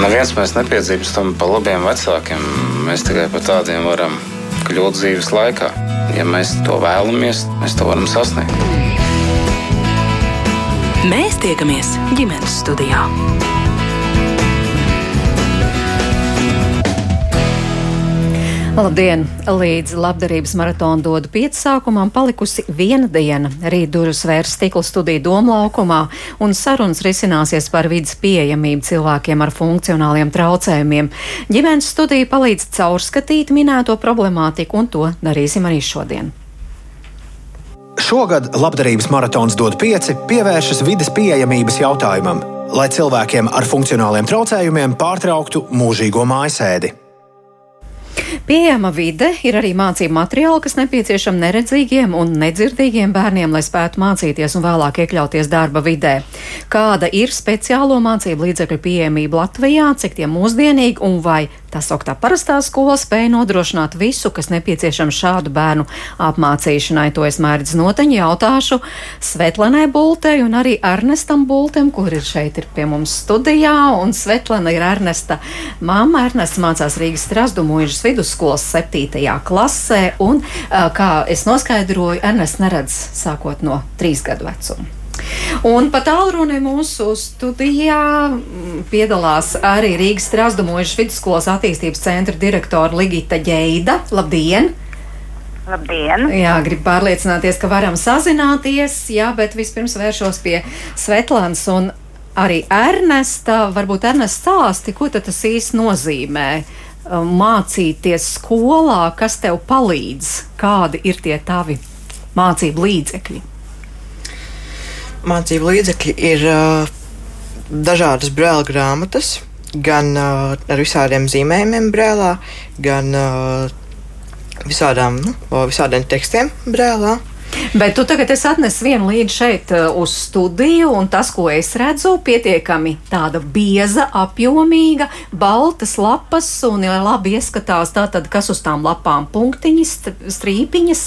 Neviens mēs nepiedzimstam pa labiem vecākiem. Mēs tikai par tādiem varam kļūt dzīves laikā. Ja mēs to vēlamies, mēs to varam sasniegt. Mēs tiekamies ģimenes studijā. Labdien! Līdz labdarības maratona dodu piecu sākumam palikusi viena diena. Rīt durvis vērs stikla studiju domlaukumā un sarunas risināsies par vidas pieejamību cilvēkiem ar funkcionāliem traucējumiem. Ģimenes studija palīdz caurskatīt minēto problemātiku un to darīsim arī šodien. Šogad labdarības maratons dod pieci pievēršas vidas pieejamības jautājumam, lai cilvēkiem ar funkcionāliem traucējumiem pārtrauktu mūžīgo mājasēdi. Pieejama vide ir arī mācību materiāli, kas nepieciešami neredzīgiem un nedzirdīgiem bērniem, lai spētu mācīties un vēlāk iekļauties darba vidē. Kāda ir speciālo mācību līdzekļu pieejamība Latvijā, cik tie mūsdienīgi un vai Tā sauktā parastā skola spēja nodrošināt visu, kas nepieciešams šādu bērnu apmācīšanai. To es mērķis noteņi jautāšu Svetlanai Bultei un arī Ernestam Bultem, kur ir šeit ir pie mums studijā. Un Svetlana ir Ernesta mamma. Ernests mācās Rīgas Strasdu mūžas vidusskolas septītajā klasē. Un, kā es noskaidroju, Ernests neredz sākot no trīs gadu vecuma. Un pat tālruni mūsu studijā mm, piedalās arī Rīgas Strasdumojušas vidusskolas attīstības centra direktora Ligita Ģeida. Labdien! Labdien! Jā, gribu pārliecināties, ka varam sazināties, jā, bet vispirms vēršos pie Svetlāns un arī Ernesta. Varbūt Ernesta stāsti, ko tas īsti nozīmē um, mācīties skolā, kas tev palīdz, kādi ir tie tavi mācību līdzekļi mācību līdzekļi ir uh, dažādas brāļa grāmatas, gan uh, ar visādiem zīmējumiem brēlā, gan uh, visādām, nu, visādiem tekstiem brēlā. Bet tu tagad esi atnesis vienu līdzi šeit uh, uz studiju, un tas, ko es redzu, pietiekami tāda bieza, apjomīga, baltas lapas, un ja labi ieskatās, tātad, kas uz tām lapām punktiņas, strīpiņas.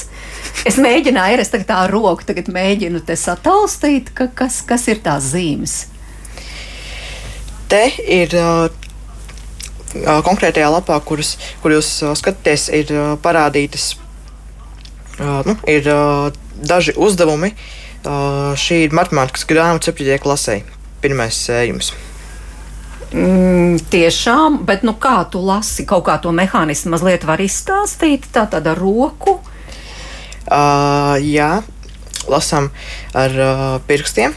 Es mēģināju, es tagad tā roku tagad mēģinu te satalstīt, ka, kas, kas ir tās zīmes. Te ir uh, konkrētajā lapā, kuras, kur jūs skatāties, ir parādītas nu, ir daži uzdevumi. Šī ir matemātikas grāmata 7. klasē. Pirmais sējums. Mm, tiešām, bet nu, kā tu lasi kaut kā to mehānismu, mazliet var izstāstīt tā tad ar roku? Uh, jā, lasām ar uh, pirkstiem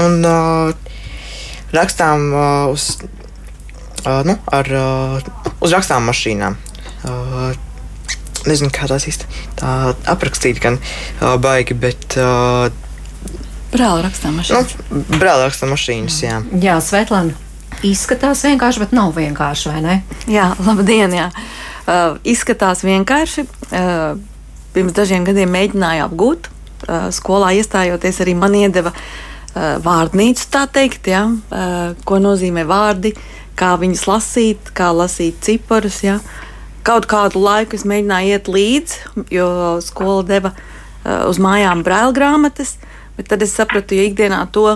un uh, rakstām uh, uz, uh, nu, ar, uh, uz rakstām mašīnām. Uh, nezinu, kā tās īsti tā aprakstīt, gan uh, baigi, bet. Uh, Brāļa rakstām mašīnas. Nu, brāļa rakstām mašīnas, jā. Jā, Svetlana. Izskatās vienkārši, bet nav vienkārši, vai ne? Jā, labdien, jā. Uh, izskatās vienkārši. Uh, pirms dažiem gadiem mēģināju apgūt. Uh, skolā iestājoties arī man iedeva uh, vārdnīcu, tā teikt, jā, uh, ko nozīmē vārdi, kā viņus lasīt, kā lasīt ciparus. Jā. Uh, Kaut kādu laiku es mēģināju iet līdzi, jo skola deva uh, uz mājām brāļa grāmatas, bet tad es sapratu, ja ikdienā to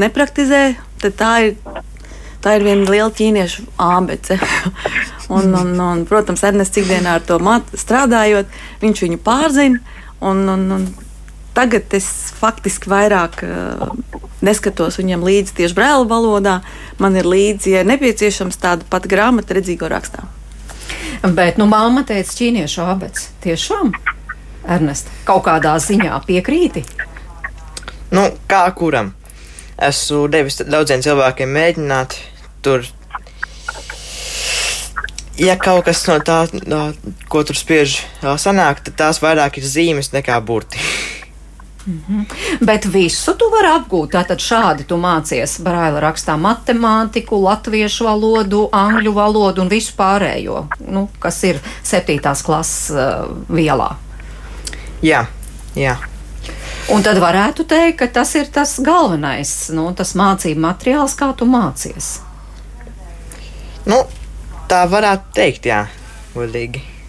nepraktizē, tad tā ir, tā ir viena liela ķīniešu ābece. un, un, un, protams, Ernests ikdienā ar to strādājot, viņš viņu pārzina. Un, un, un tagad es faktiski vairāk uh, neskatos viņam līdzi tieši brāļa valodā. Man ir līdzi, ja nepieciešams, tāda pati grāmata redzīgo rakstā. Bet, nu, māma teica, ķīniešu abets. Tiešām, Ernest, kaut kādā ziņā piekrīti? Nu, kā kuram? Esmu devis daudziem cilvēkiem mēģināt tur. Ja kaut kas no tā, no, ko tur spiež, sanāk, tad tās vairāk ir zīmes nekā burti. Mm -hmm. Bet visu tu vari apgūt. Tātad šādi tu mācies braila rakstā matemātiku, latviešu valodu, angļu valodu un visu pārējo, nu, kas ir septītās klases uh, vielā. Jā, jā. Un tad varētu teikt, ka tas ir tas galvenais, nu, tas mācību materiāls, kā tu mācies. Nu, tā varētu teikt, jā, godīgi.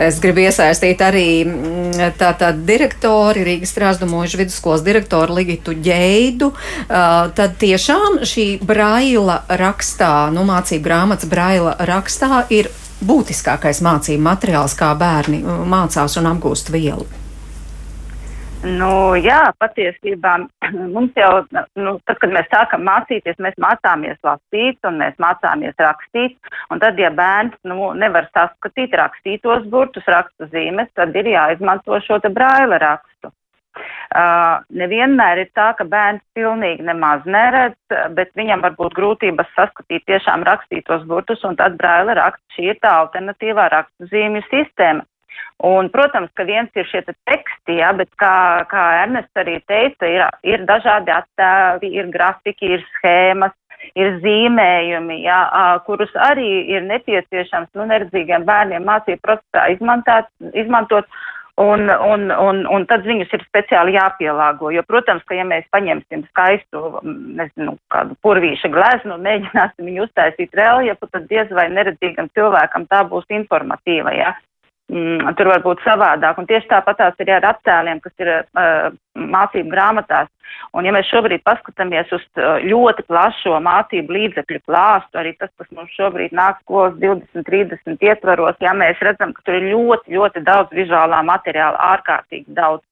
Es gribu iesaistīt arī mm, tātad direktori, Rīgas Strāzdumojuši vidusskolas direktoru Ligitu Ģeidu. Tad tiešām šī braila rakstā, nu mācību grāmatas braila rakstā ir būtiskākais mācību materiāls, kā bērni mācās un apgūst vielu. Nu, jā, patiesībā mums jau, nu, tad, kad mēs sākam mācīties, mēs mācāmies lasīt un mēs mācāmies rakstīt. Un tad, ja bērns nu, nevar saskatīt rakstītos burtus, rakstu zīmes, tad ir jāizmanto šo te braila rakstu. Uh, nevienmēr ir tā, ka bērns pilnīgi nemaz neredz, bet viņam var būt grūtības saskatīt tiešām rakstītos burtus, un tad braila raksts šī ir tā alternatīvā rakstu zīmju sistēma. Un, protams, ka viens ir šie te teksti, jā, bet kā, kā Ernests arī teica, ir, ir dažādi attēli, ir grafiki, ir schēmas, ir zīmējumi, jā, kurus arī ir nepieciešams nu, neredzīgiem bērniem mācību procesā izmantāt, izmantot. Un, un, un, un tad viņus ir speciāli jāpielāgo. Jo, protams, ka ja mēs paņemsim skaistu, nezinu, kādu purvīša gleznu un mēģināsim viņu uztaisīt reljefu, tad diez vai neredzīgam cilvēkam tā būs informatīva. Ja? Mm, tur var būt savādāk. Un tieši tāpat tās ir ar attēliem, kas ir uh, mācību grāmatās. Un ja mēs šobrīd paskatāmies uz uh, ļoti plašo mācību līdzekļu klāstu, arī tas, kas mums šobrīd nāk skolas 20, 30 ietvaros, ja mēs redzam, ka tur ir ļoti, ļoti daudz vizuālā materiāla, ārkārtīgi daudz.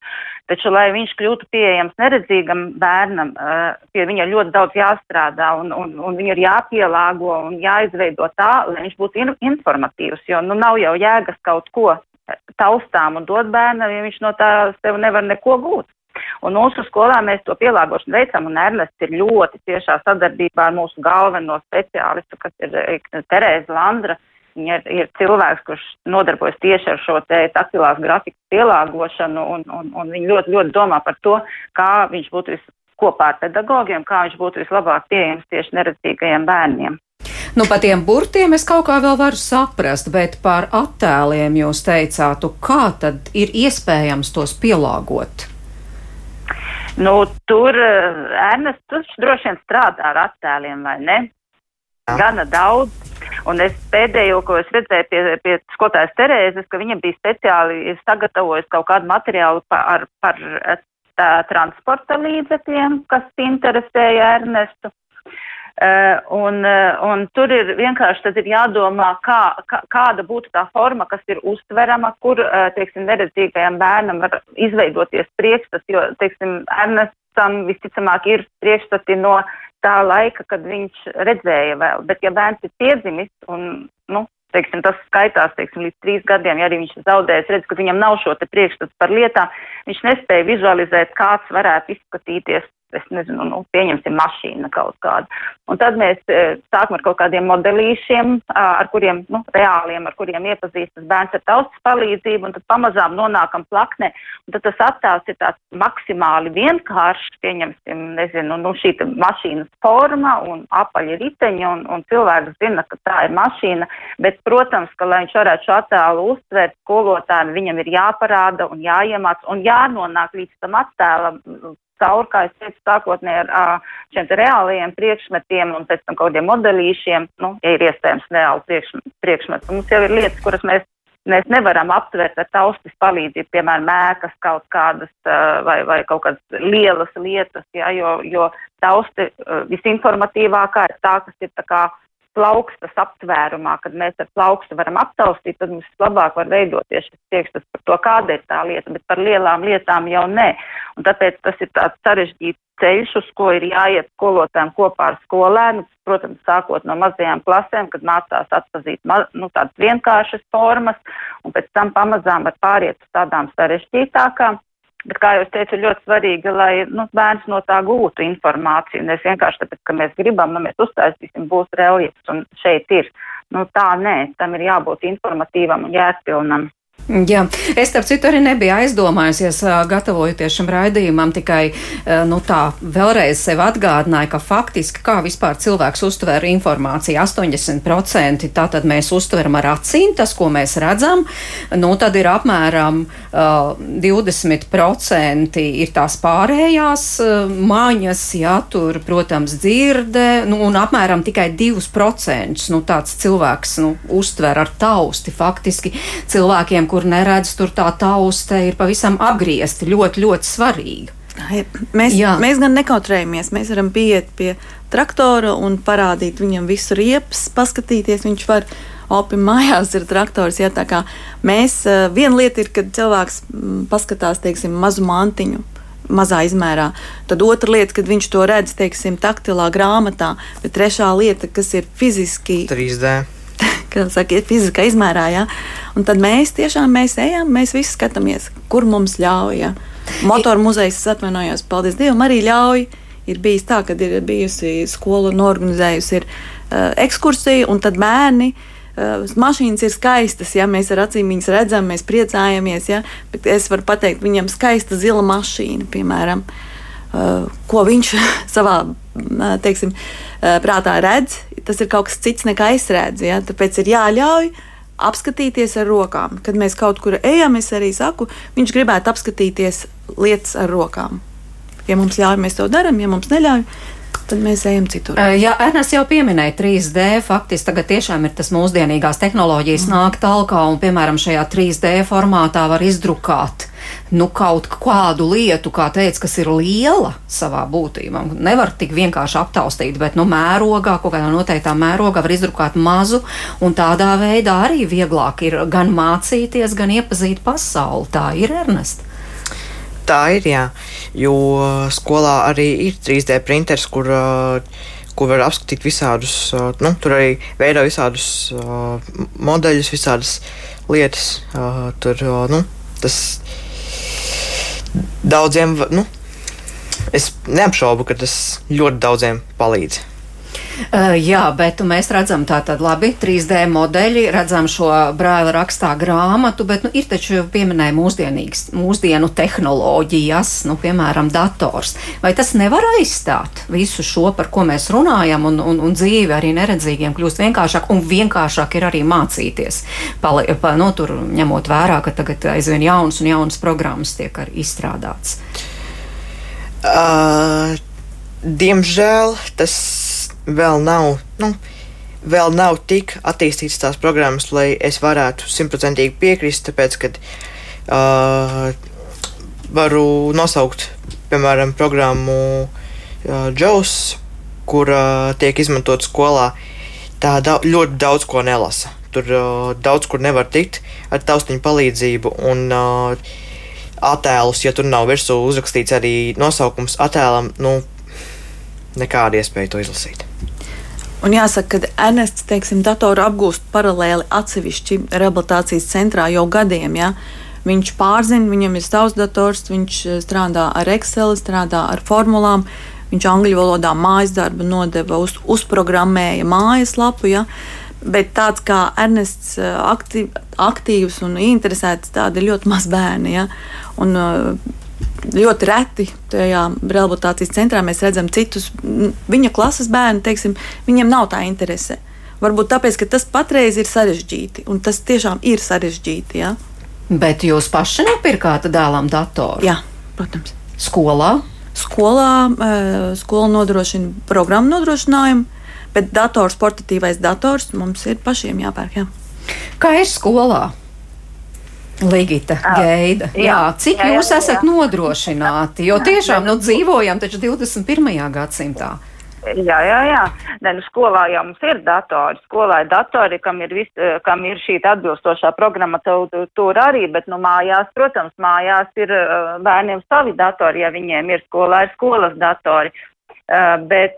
Taču, lai viņš kļūtu pieejams neredzīgam bērnam, uh, pie viņa ļoti daudz jāstrādā un, un, un viņu ir jāpielāgo un jāizveido tā, lai viņš būtu in informatīvs, jo nu nav jau jēgas kaut ko taustām un dot bērnam, ja viņš no tā sev nevar neko gūt. Un mūsu skolā mēs to pielāgošanu veicam, un Ernests ir ļoti ciešā sadarbībā ar mūsu galveno speciālistu, kas ir Terēza Landra. Viņa ir, ir cilvēks, kurš nodarbojas tieši ar šo te taktilās grafikas pielāgošanu, un, un, un viņi ļoti, ļoti domā par to, kā viņš būtu vis, kopā ar pedagogiem, kā viņš būtu vislabāk pieejams tieši neredzīgajiem bērniem. Nu, par tiem burtiem es kaut kā vēl varu saprast, bet par attēliem jūs teicāt, kā tad ir iespējams tos pielāgot? Nu, tur eh, Ernests droši vien strādā ar attēliem, vai ne? Gana daudz. Un es pēdējo, ko es redzēju pie, pie skolotājas Terēzes, ka viņa bija speciāli sagatavojusi kaut kādu materiālu par, par tā, transporta līdzekļiem, kas interesēja Ernestu. Uh, un, uh, un tur ir vienkārši tad ir jādomā, kā, kā, kāda būtu tā forma, kas ir uztverama, kur, uh, teiksim, neredzīgajam bērnam var izveidoties priekšstats, jo, teiksim, Ernestam visticamāk ir priekšstati no tā laika, kad viņš redzēja vēl, bet ja bērns ir piedzimis un, nu, teiksim, tas skaitās, teiksim, līdz trīs gadiem, ja arī viņš zaudēs, redz, ka viņam nav šo te priekšstats par lietām, viņš nespēja vizualizēt, kāds varētu izskatīties es nezinu, nu, pieņemsim mašīna kaut kādu. Un tad mēs e, sākam ar kaut kādiem modelīšiem, ar kuriem, nu, reāliem, ar kuriem iepazīstas bērns ar taustas palīdzību, un tad pamazām nonākam plaknē, un tad tas attēls ir tāds maksimāli vienkāršs, pieņemsim, nezinu, nu, šī mašīnas forma un apaļi riteņi, un, un cilvēks zina, ka tā ir mašīna, bet, protams, ka, lai viņš varētu šo attēlu uztvērt, skolotājiem viņam ir jāparāda un jāiemāc un jānonāk līdz tam attēlam cauri, kā es teicu, sākotnēji ar šiem reālajiem priekšmetiem un pēc tam kaut kādiem modelīšiem, nu, ja ir iespējams reāli priekš, priekšmeti. Mums jau ir lietas, kuras mēs, mēs nevaram aptvert ar taustas palīdzību, piemēram, mēkas kaut kādas vai, vai kaut kādas lielas lietas, ja, jo, jo tausti visinformatīvākā ir tā, kas ir tā kā plaukstas aptvērumā, kad mēs ar plaukstu varam aptaustīt, tad mums labāk var veidoties šis priekšstats par to, kāda ir tā lieta, bet par lielām lietām jau nē. Un tāpēc tas ir tāds sarežģīts ceļš, uz ko ir jāiet skolotājiem kopā ar skolēnu, protams, sākot no mazajām klasēm, kad mācās atpazīt nu, tādas vienkāršas formas, un pēc tam pamazām var pāriet uz tādām sarežģītākām. Bet, kā jau es teicu, ir ļoti svarīgi, lai nu, bērns no tā gūtu informāciju. Nevis vienkārši tāpēc, ka mēs gribam, nu, mēs uztaisīsim, būs reljefs un šeit ir. Nu, tā nē, tam ir jābūt informatīvam un jēgpilnam. Jā, es starp citu arī nebiju aizdomājusies, gatavojoties šim raidījumam, tikai nu, tā vēlreiz sev atgādināju, ka faktiski kā vispār cilvēks uztver informāciju 80% tātad mēs uztveram ar acīm, tas, ko mēs redzam, nu tad ir apmēram uh, 20% ir tās pārējās uh, maņas, jā, tur, protams, dzirde, nu, un apmēram tikai 2% nu, tāds cilvēks nu, uztver ar tausti faktiski cilvēkiem, kur kur neredz, tur tā tauste ir pavisam apgriezti. Ļoti, ļoti svarīga. Mēs, Jā. mēs gan nekautrējamies. Mēs varam pieiet pie traktora un parādīt viņam visu riepas, paskatīties. Viņš var opi mājās ir traktors. Ja, mēs, eh, viena lieta ir, kad cilvēks paskatās teiksim, mazu mantiņu. Mazā izmērā. Tad otra lieta, kad viņš to redz, teiksim, taktilā grāmatā, bet trešā lieta, kas ir fiziski 3D. Kā saka, fiziskā izmērā, ja? Un tad mēs tiešām mēs ejam, mēs visi skatāmies, kur mums ļauj. Ja? Motoru muzejs, atvainojos, paldies Dievam, arī ļauj. Ir bijis tā, ka ir bijusi skola norganizējusi ir, uh, ekskursiju, un tad bērni uh, mašīnas ir skaistas, ja mēs ar acīm viņas redzam, mēs priecājamies. Ja, bet es varu pateikt, viņam skaista zila mašīna, piemēram, uh, ko viņš savā teiksim, prātā redz. Tas ir kaut kas cits nekā es redzu. Ja, tāpēc ir jāļauj apskatīties ar rokām. Kad mēs kaut kur ejam, es arī saku, viņš gribētu apskatīties lietas ar rokām. Ja mums ļauj, mēs to darām, ja mums neļauj, tad mēs ejam citur. Jā, Ernsts jau pieminēja 3D. Faktiski tagad tiešām ir tas mūsdienīgās tehnoloģijas mm. nāk talkā, un, piemēram, šajā 3D formātā var izdrukāt nu, kaut kādu lietu, kā teica, kas ir liela savā būtībā. Nevar tik vienkārši aptaustīt, bet nu, mērogā, kaut kādā noteiktā mērogā var izdrukāt mazu, un tādā veidā arī vieglāk ir gan mācīties, gan iepazīt pasauli. Tā ir Ernesta. Tā ir, jā, jo skolā arī ir 3D printeris, kur, kur var apskatīt visādus, nu, tur arī veido visādus modeļus, visādas lietas. Tur, nu, tas daudziem, nu, es neapšaubu, ka tas ļoti daudziem palīdz. Uh, jā, bet mēs redzam tātad labi 3D modeļi, redzam šo brāļa rakstā grāmatu, bet nu, ir taču pieminēja mūsdienu tehnoloģijas, nu, piemēram, dators. Vai tas nevar aizstāt visu šo, par ko mēs runājam, un, un, un dzīve arī neredzīgiem kļūst vienkāršāk, un vienkāršāk ir arī mācīties, pali, pa, nu, tur, ņemot vērā, ka tagad aizvien jaunas un jaunas programmas tiek arī izstrādātas? Uh, diemžēl tas vēl nav. Nu, Vēl nav tik attīstītas tās programmas, lai es varētu simtprocentīgi piekrist, tāpēc, ka uh, varu nosaukt, piemēram, programmu uh, JOS, kur uh, tiek izmantot skolā. Tā da ļoti daudz ko nelasa. Tur uh, daudz kur nevar tikt ar taustiņu palīdzību. Un, uh, attēlus, ja tur nav virsū uzrakstīts arī nosaukums attēlam, nu, nekāda iespēja to izlasīt. Un jāsaka, ka Ernests teiksim, datoru apgūst paralēli atsevišķi rehabilitācijas centrā jau gadiem. Ja? Viņš pārzina, viņam ir savs dators, viņš eh, strādā ar Excel, strādā ar formulām. Viņš angļu valodā mājas darbu nodeva, uz, uzprogrammēja mājaslapu. Ja? Bet tāds kā Ernests, eh, aktīv, aktīvs un interesēts, tādi ir ļoti maz bērni. Ja? Un, uh, ļoti reti tajā rehabilitācijas centrā mēs redzam citus viņa klases bērnu, teiksim, viņiem nav tā interese. Varbūt tāpēc, ka tas patreiz ir sarežģīti, un tas tiešām ir sarežģīti. Ja? Bet jūs paši nopirkāt dēlam datoru? Jā, protams. Skolā? Skolā skola nodrošina programmu nodrošinājumu, bet dators, portatīvais dators mums ir pašiem jāpērk. Jā. Kā ir skolā? Ligita, Geida. Jā, jā, cik jā, jā, jūs esat jā. nodrošināti? Jo tiešām nu, dzīvojam taču 21. gadsimtā. Jā, jā, jā. Ne, nu, skolā jau mums ir datori. Skolā ir datori, kam ir, vis, kam ir šī atbilstošā programmatūra arī, bet, nu, mājās, protams, mājās ir bērniem savi datori, ja viņiem ir skolā, ir skolas datori. Uh, bet,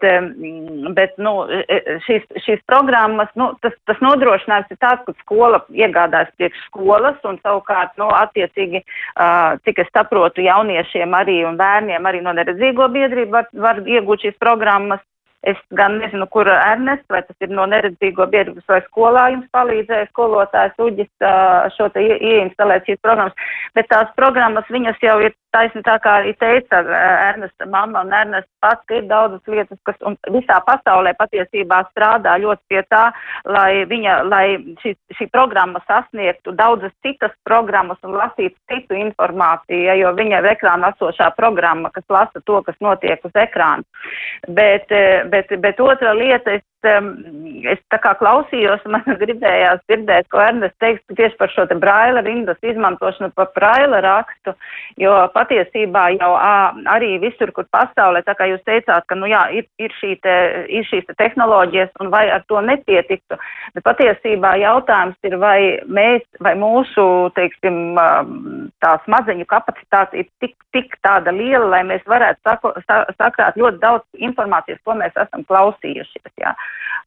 bet nu, e, e, šīs, šīs programmas, nu, tas, tas nodrošinājums ir tāds, ka skola iegādājas priekš skolas un savukārt, nu, attiecīgi, uh, cik es saprotu, jauniešiem arī un bērniem arī no neredzīgo biedrību var, var iegūt šīs programmas. Es gan nezinu, kur Ernests, vai tas ir no neredzīgo biedrības vai skolā jums palīdzēja skolotājs Uģis šo te ieinstalēt šīs programmas, bet tās programmas viņas jau ir taisni tā kā arī teica Ernesta mamma un Ernests pats, ka ir daudzas lietas, kas un visā pasaulē patiesībā strādā ļoti pie tā, lai viņa, lai šī, šī programma sasniegtu daudzas citas programmas un lasītu citu informāciju, ja, jo viņa ir ekrāna esošā programma, kas lasa to, kas notiek uz ekrāna. Bet, bet, bet otra lieta, es es tā kā klausījos, man gribējās dzirdēt, ko Ernest teiks tieši par šo te braila rindas izmantošanu, par braila rakstu, jo patiesībā jau ā, arī visur, kur pasaulē, tā kā jūs teicāt, ka, nu jā, ir, ir, šī te, ir šīs te tehnoloģijas un vai ar to nepietiktu, bet patiesībā jautājums ir, vai mēs, vai mūsu, teiksim, tā smadzeņu kapacitāte ir tik, tik tāda liela, lai mēs varētu sako, sa, sakrāt ļoti daudz informācijas, ko mēs esam klausījušies. Jā.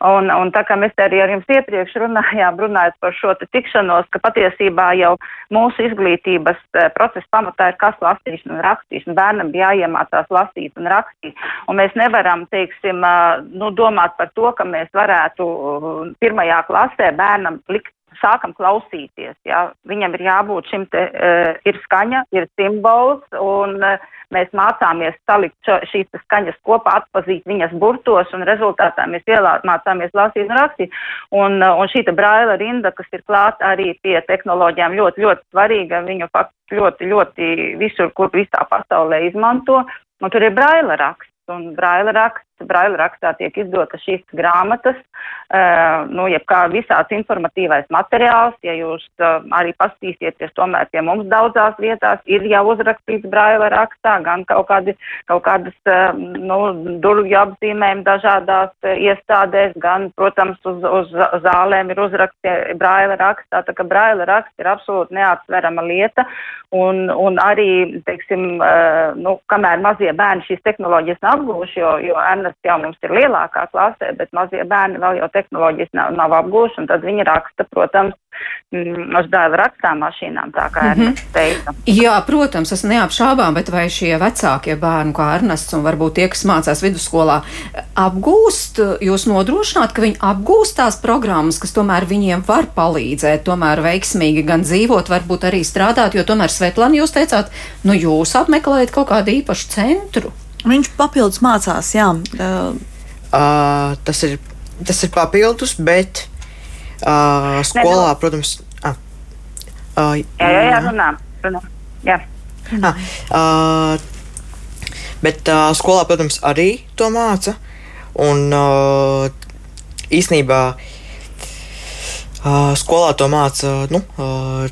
Un, un tā kā mēs arī ar jums iepriekš runājām, runājot par šo tikšanos, ka patiesībā jau mūsu izglītības eh, procesa pamatā ir kas lasīšana un rakstīšana. Bērnam bija jāiemācās lasīt un rakstīt. Un mēs nevaram, teiksim, eh, nu, domāt par to, ka mēs varētu eh, pirmajā klasē bērnam likt sākam klausīties. Ja? Viņam ir jābūt šim te, uh, ir skaņa, ir simbols, un uh, mēs mācāmies salikt šo, šīs skaņas kopā, atpazīt viņas burtos, un rezultātā mēs ielā, mācāmies lasīt un rakstīt. Un, uh, un šī braila rinda, kas ir klāta arī pie tehnoloģijām, ļoti, ļoti svarīga, viņu faktiski ļoti, ļoti visur, kur visā pasaulē izmanto, un tur ir braila raksts. Un braila raksts Braila rakstā tiek izdotas šīs grāmatas, uh, nu, jeb kā visāds informatīvais materiāls, ja jūs uh, arī pastīsieties, tomēr pie mums daudzās vietās ir jau uzrakstīts Braila rakstā, gan kaut, kādi, kaut kādas, uh, nu, durvju apzīmējumi dažādās iestādēs, gan, protams, uz, uz zālēm ir uzrakstīts Braila rakstā, tā ka Braila raksts ir absolūti neatsverama lieta, un, un arī, teiksim, nu, kamēr mazie bērni šīs tehnoloģijas nav apgūši, jo, jo Ernsts jau mums ir lielākā klasē, bet mazie bērni vēl jau tehnoloģijas nav, nav apgūši, un tad viņi raksta, protams, mm, uz dēla rakstām mašīnām, tā kā mm -hmm. Teica. Jā, protams, es neapšābām, bet vai šie vecākie bērni, kā Ernests, un varbūt tie, kas mācās vidusskolā, apgūst, jūs nodrošināt, ka viņi apgūst tās programmas, kas tomēr viņiem var palīdzēt, tomēr veiksmīgi gan dzīvot, varbūt arī strādāt, jo tomēr Svetlana, jūs teicāt, nu jūs apmeklējat kaut kādu īpašu centru. Viņš papildus mācās, jā. Uh, uh, tas, ir, tas ir papildus, bet uh, skolā, Nedo. protams, ah, uh, jā, jā, jā, runā, runā. Jā. Ah, uh, bet uh, skolā, protams, arī to māca. Un uh, īsnībā uh, skolā to māca nu, uh,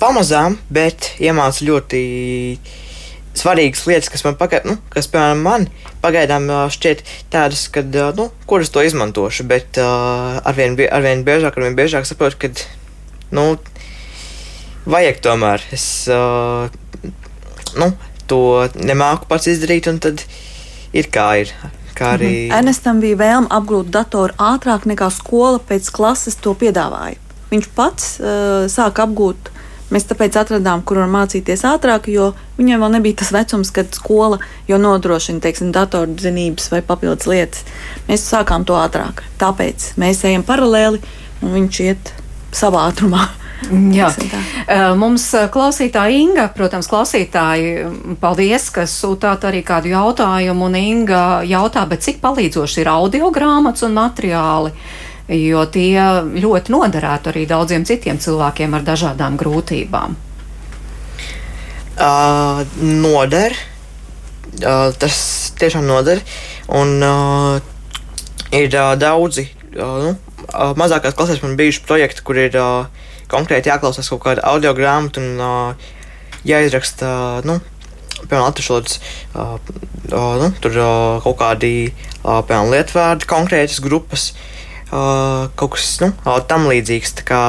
pamazām, bet iemāca ļoti svarīgas lietas, kas man pagaidām, nu, kas, piemēram, man pagaidām šķiet tādas, kad, nu, kuras to izmantošu, bet uh, arvien, arvien biežāk, arvien biežāk saprotu, ka, nu, vajag tomēr. Es, uh, nu, to nemāku pats izdarīt, un tad ir kā ir. Kā arī... Mhm. Ernestam bija vēlme apgūt datoru ātrāk nekā skola pēc klases to piedāvāja. Viņš pats uh, sāka apgūt Mēs tāpēc atradām, kur var mācīties ātrāk, jo viņiem vēl nebija tas vecums, kad skola jau nodrošina, teiksim, datorzinības vai papildus lietas. Mēs sākām to ātrāk. Tāpēc mēs ejam paralēli un viņš iet savā ātrumā. Jā. Mums klausītāja Inga, protams, klausītāji, paldies, ka sūtāt arī kādu jautājumu, un Inga jautā, bet cik palīdzoši ir audio grāmatas un materiāli? Jo tie ļoti noderētu arī daudziem citiem cilvēkiem ar dažādām grūtībām. Uh, noder. Uh, tas tiešām noder. Un uh, ir uh, daudzi, uh, nu, uh, mazākās klasēs man bijuši projekti, kur ir uh, konkrēti jāklausās kaut kāda audio grāmata un uh, jāizraksta, uh, nu, piemēram, latviešu uh, uh, nu, tur uh, kaut kādi, uh, piemēram, lietvārdi, konkrētas grupas. Uh, uh, kaut kas nu, tam līdzīgs. Tā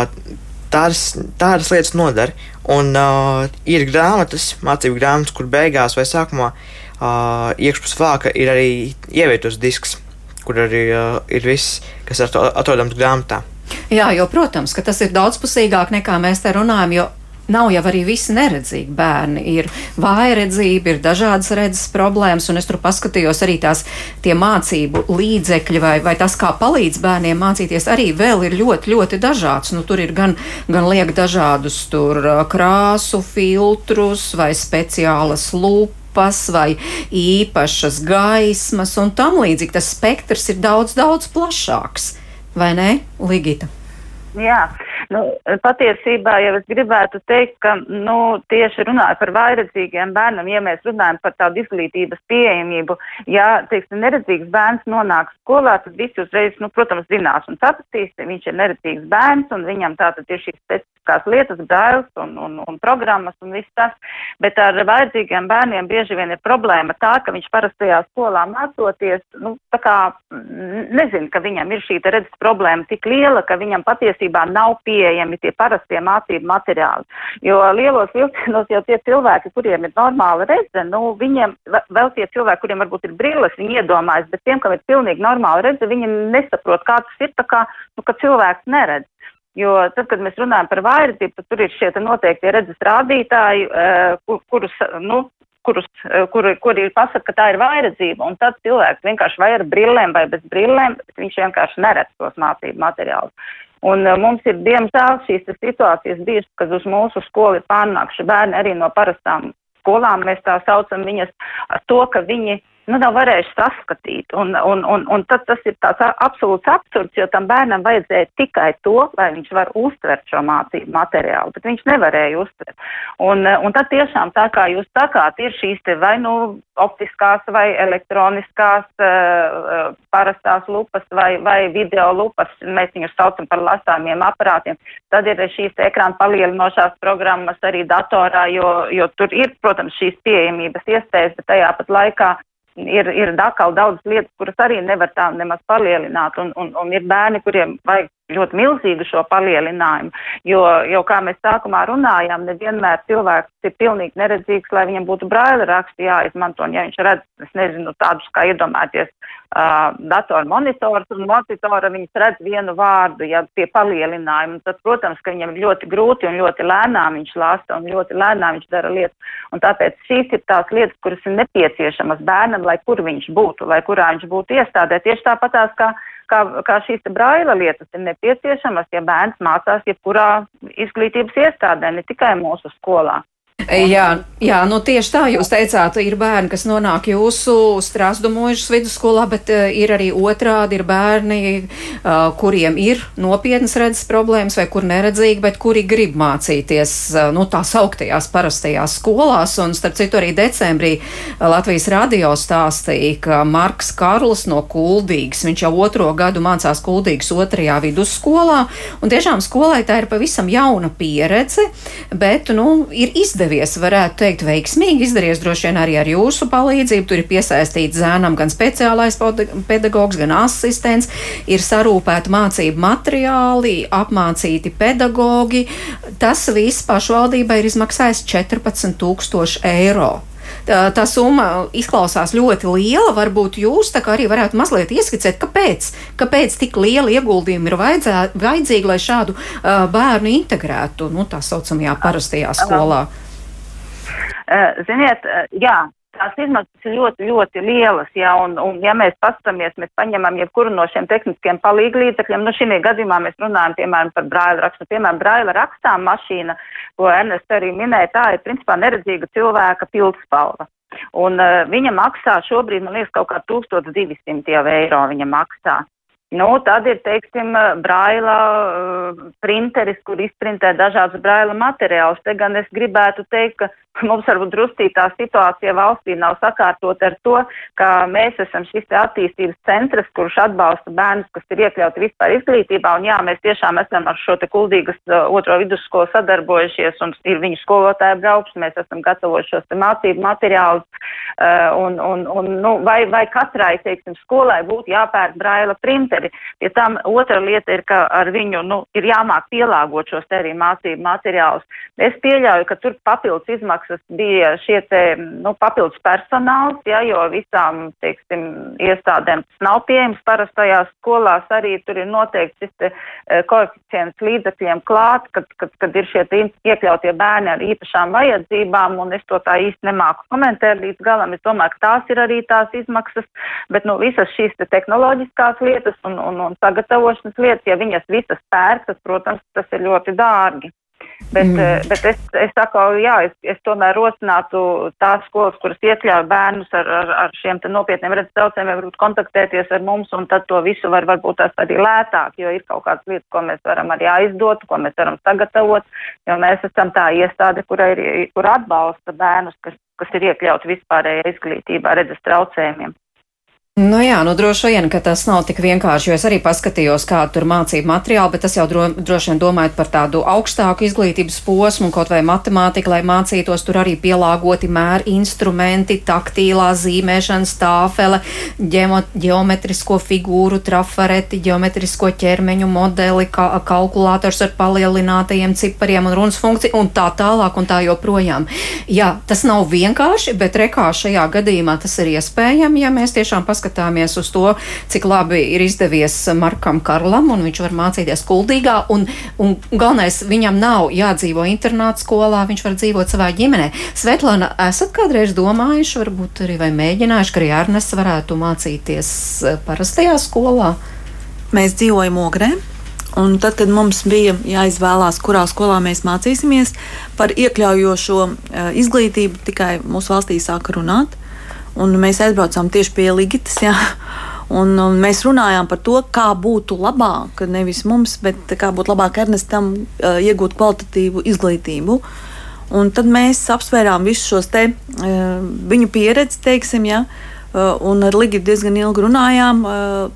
tādas, tādas lietas nodara. Un uh, ir grāmatas, mācību grāmatas, kur beigās vai sākumā uh, iekšpus vāka ir arī ievietots disks, kur arī uh, ir viss, kas atrodams grāmatā. Jā, jo, protams, ka tas ir daudzpusīgāk nekā mēs te runājam, jo nav jau arī visi neredzīgi bērni. Ir vājredzība, ir dažādas redzes problēmas, un es tur paskatījos arī tās mācību līdzekļi vai, vai tas, kā palīdz bērniem mācīties, arī vēl ir ļoti, ļoti dažāds. Nu, tur ir gan, gan liek dažādus tur krāsu filtrus vai speciālas lupas vai īpašas gaismas un tam līdzīgi. Tas spektrs ir daudz, daudz plašāks. Vai ne, Ligita? Jā, Nu, patiesībā jau es gribētu teikt, ka nu, tieši runājot par vairedzīgiem bērniem, ja mēs runājam par tādu izglītības pieejamību, ja, teiksim, neredzīgs bērns nonāk skolā, tad visi uzreiz, nu, protams, zinās un sapratīs, ka viņš ir neredzīgs bērns un viņam tātad ir šīs specifiskās lietas, brails un, un, un programmas un viss tas, bet ar vairedzīgiem bērniem bieži vien ir problēma tā, ka viņš parastajā skolā mācoties, nu, tā kā nezinu, ka viņam ir šī redzes problēma tik liela, ka viņam patiesībā nav pieejami tie parastie mācību materiāli. Jo lielos vilcienos jau tie cilvēki, kuriem ir normāla redze, nu, viņiem vēl tie cilvēki, kuriem varbūt ir brilles, viņi iedomājas, bet tiem, kam ir pilnīgi normāla redze, viņi nesaprot, kā tas ir, tā kā, nu, ka cilvēks neredz. Jo tad, kad mēs runājam par vairdzību, tad tur ir šie noteikti redzes rādītāji, kur, kurus, nu, kurus, kuri, kuri pasaka, ka tā ir vairedzība, un tad cilvēks vienkārši vai ar brillēm vai bez brillēm, viņš vienkārši neredz tos mācību materiālus. Un uh, mums ir, diemžēl, šīs situācijas bijušas, kad uz mūsu skolu ir pārnākuši bērni arī no parastām skolām. Mēs tā saucam viņas to, ka viņi nu, nav varējuši saskatīt. Un, un, un, un tad tas ir tāds absolūts absurds, jo tam bērnam vajadzēja tikai to, lai viņš var uztvert šo mācību materiālu, bet viņš nevarēja uztvert. Un, un tad tiešām tā kā jūs sakāt, ir šīs te vai nu optiskās vai elektroniskās uh, parastās lupas vai, vai video lupas, mēs viņus saucam par lasāmiem aparātiem. Tad ir šīs ekrāna palielinošās programmas arī datorā, jo, jo tur ir, protams, šīs pieejamības iespējas, bet tajā pat laikā ir, ir atkal daudz lietas, kuras arī nevar tā nemaz palielināt, un, un, un ir bērni, kuriem vajag ļoti milzīgu šo palielinājumu, jo, jo kā mēs sākumā runājām, nevienmēr cilvēks ir pilnīgi neredzīgs, lai viņam būtu braila raksti jāizmanto, un ja viņš redz, es nezinu, tādus kā iedomāties uh, datoru monitors un monitora, viņš redz vienu vārdu, ja pie palielinājuma, tad, protams, ka viņam ļoti grūti un ļoti lēnām viņš lasa un ļoti lēnām viņš dara lietas, un tāpēc šīs ir tās lietas, kuras ir nepieciešamas bērnam, lai kur viņš būtu, lai kurā viņš būtu iestādē, tieši tāpatās kā kā, kā šīs braila lietas ir nepieciešamas, ja bērns mācās jebkurā izglītības iestādē, ne tikai mūsu skolā. Jā, jā, nu tieši tā jūs teicāt, ir bērni, kas nonāk jūsu strāzdu mūžas vidusskolā, bet uh, ir arī otrādi, ir bērni, uh, kuriem ir nopietnas redzes problēmas vai kur neredzīgi, bet kuri grib mācīties, uh, nu tā sauktajās parastajās skolās, un starp citu arī decembrī Latvijas radio stāstīja, ka Marks Karls no Kuldīgas, viņš jau otro gadu mācās Kuldīgas otrajā vidusskolā, un tiešām skolai tā ir pavisam jauna pieredze, bet, nu, ir izdevies izdevies, varētu teikt, veiksmīgi izdarījies droši vien arī ar jūsu palīdzību. Tur ir piesaistīts zēnam gan speciālais pedagogs, gan asistents, ir sarūpēti mācību materiāli, apmācīti pedagogi. Tas viss pašvaldībai ir izmaksājis 14 tūkstoši eiro tā, tā summa izklausās ļoti liela. Varbūt jūs arī varētu mazliet ieskicēt, kāpēc, kāpēc tik liela ieguldījuma ir vajadzē, vajadzīga, lai šādu uh, bērnu integrētu nu, tā saucamajā parastajā skolā. Uh, ziniet, eh, jā, tās izmaksas ir ļoti, ļoti lielas, jā, un, un ja mēs paskatāmies, mēs paņemam jebkuru no šiem tehniskiem palīgu līdzekļiem, nu šī gadījumā mēs runājam, piemēram, par braila rakstu, piemēram, braila rakstām mašīna, ko Ernest arī minēja, tā ir principā neredzīga cilvēka pildspalva. Un uh, viņa maksā šobrīd, man liekas, kaut kā 1200 jau eiro viņa maksā. Nu, tad ir, teiksim, braila printeris, kur izprintē dažādas braila materiālus. Te gan es gribētu teikt, ka mums varbūt drustītā situācija valstī nav sakārtot ar to, ka mēs esam šis attīstības centrs, kurš atbalsta bērnus, kas ir iekļauti vispār izglītībā. Un jā, mēs tiešām esam ar šo te kuldīgas otro vidusskolu sadarbojušies un ir viņu skolotāju braukšana. Mēs esam gatavojuši šos te mācību materiālus. Un, un, un, nu, vai, vai katrai, teiksim, skolai būtu jāpērk braila printeri. Pie tam otra lieta ir, ka ar viņu nu, ir jāmāk pielāgot šos te arī mācību materiālus. Es pieļauju, ka tur papildus izmaksas bija šie te nu, papildus personāls, ja, jo visām, teiksim, iestādēm tas nav pieejams. Parastajās skolās arī tur ir noteikti šis te e, koeficients līdzekļiem klāt, kad, kad, kad ir šie iekļautie bērni ar īpašām vajadzībām, un es to tā īsti nemāku komentēt līdz galam. Es domāju, ka tās ir arī tās izmaksas, bet nu, visas šīs te tehnoloģiskās lietas un, un, un sagatavošanas lietas, ja viņas visas pērk, tad, protams, tas ir ļoti dārgi. Bet, mm. bet es, es saku, jā, es, es tomēr rosinātu tās skolas, kuras iekļauj bērnus ar, ar, ar šiem nopietniem redzes traucējumiem, varbūt kontaktēties ar mums, un tad to visu var varbūt tās arī lētāk, jo ir kaut kādas lietas, ko mēs varam arī aizdot, ko mēs varam sagatavot, jo mēs esam tā iestāde, kura, ir, kura atbalsta bērnus, kas, kas ir iekļauti vispārējā izglītībā redzes traucējumiem. Nu jā, nu droši vien, ka tas nav tik vienkārši, jo es arī paskatījos, kā tur mācību materiāli, bet tas jau dro, droši vien domājot par tādu augstāku izglītības posmu, kaut vai matemātiku, lai mācītos, tur arī pielāgoti mēri instrumenti, taktīlā zīmēšana, stāfele, ģemo, geometrisko figūru, trafareti, geometrisko ķermeņu modeli, ka, kalkulators ar palielinātajiem cipariem un runas funkciju un tā tālāk un tā joprojām. Jā, tas nav vienkārši, bet rekā šajā gadījumā tas ir iespējams, ja mēs tiešām paskatāmies paskatāmies uz to, cik labi ir izdevies Markam Karlam, un viņš var mācīties kuldīgā, un, un galvenais, viņam nav jādzīvo internāta skolā, viņš var dzīvot savā ģimenē. Svetlana, esat kādreiz domājuši, varbūt arī vai mēģinājuši, ka arī Ernsts varētu mācīties eh, parastajā skolā? Mēs dzīvojam Ogrē. Un tad, kad mums bija jāizvēlās, kurā skolā mēs mācīsimies, par iekļaujošo uh, izglītību tikai mūsu valstī sāka runāt. Un mēs aizbraucām tieši pie Ligitas. Jā. Un, un mēs runājām par to, kā būtu labāk, nevis mums, bet kā būtu labāk Ernestam uh, iegūt kvalitatīvu izglītību. Un tad mēs apsvērām visus šos te, uh, viņu pieredzi, teiksim, ja, uh, un ar Ligitu diezgan ilgi runājām,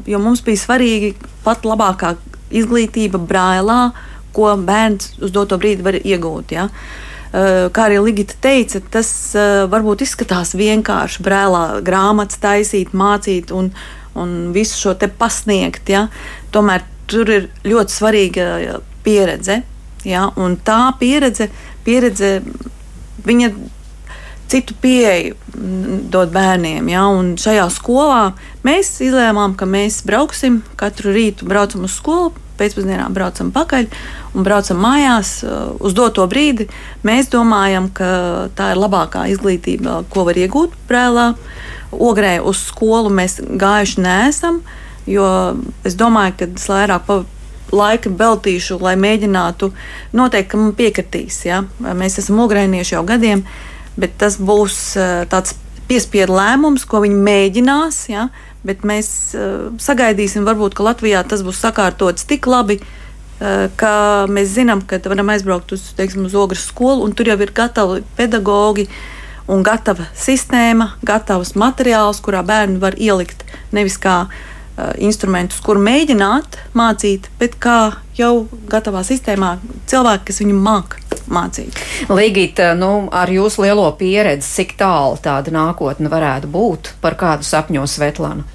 jo mums bija svarīgi pat labākā izglītība brālā, ko bērns uz doto brīdi var iegūt. Ja. Uh, kā arī Ligita teica, tas eh, varbūt izskatās vienkārši brēlā grāmatas taisīt, mācīt un, un visu šo te pasniegt. Ja? Tomēr tur ir ļoti svarīga pieredze. Ja? Un tā pieredze, pieredze viņa citu pieeju dod bērniem. Ja? Un šajā skolā mēs izlēmām, ka mēs brauksim katru rītu, braucam uz skolu, pēcpusdienā braucam pakaļ un braucam mājās uh, uz doto brīdi. Mēs domājam, ka tā ir labākā izglītība, ko var iegūt brēlā. Ogrē uz skolu mēs gājuši neesam, jo es domāju, ka es vairāk laika veltīšu, lai mēģinātu. Noteikti, man piekritīs. Ja? Mēs esam ogrēnieši jau gadiem, bet tas būs uh, tāds piespiedu lēmums, ko viņi mēģinās. Ja? Bet mēs uh, sagaidīsim, varbūt, ka Latvijā tas būs sakārtots tik labi, uh, ka mēs zinām, ka varam aizbraukt uz, teiksim, uz ogres skolu, un tur jau ir gatavi pedagoģi un gatava sistēma, gatavs materiāls, kurā bērni var ielikt. Nevis kā uh, instrumentus, kur mēģināt mācīt, bet kā jau gatavā sistēmā cilvēki, kas viņu māca mācīt. Līgita, nu, ar jūsu lielo pieredzi, cik tālu tāda nākotne varētu būt, par kādu sapņo Svetlana?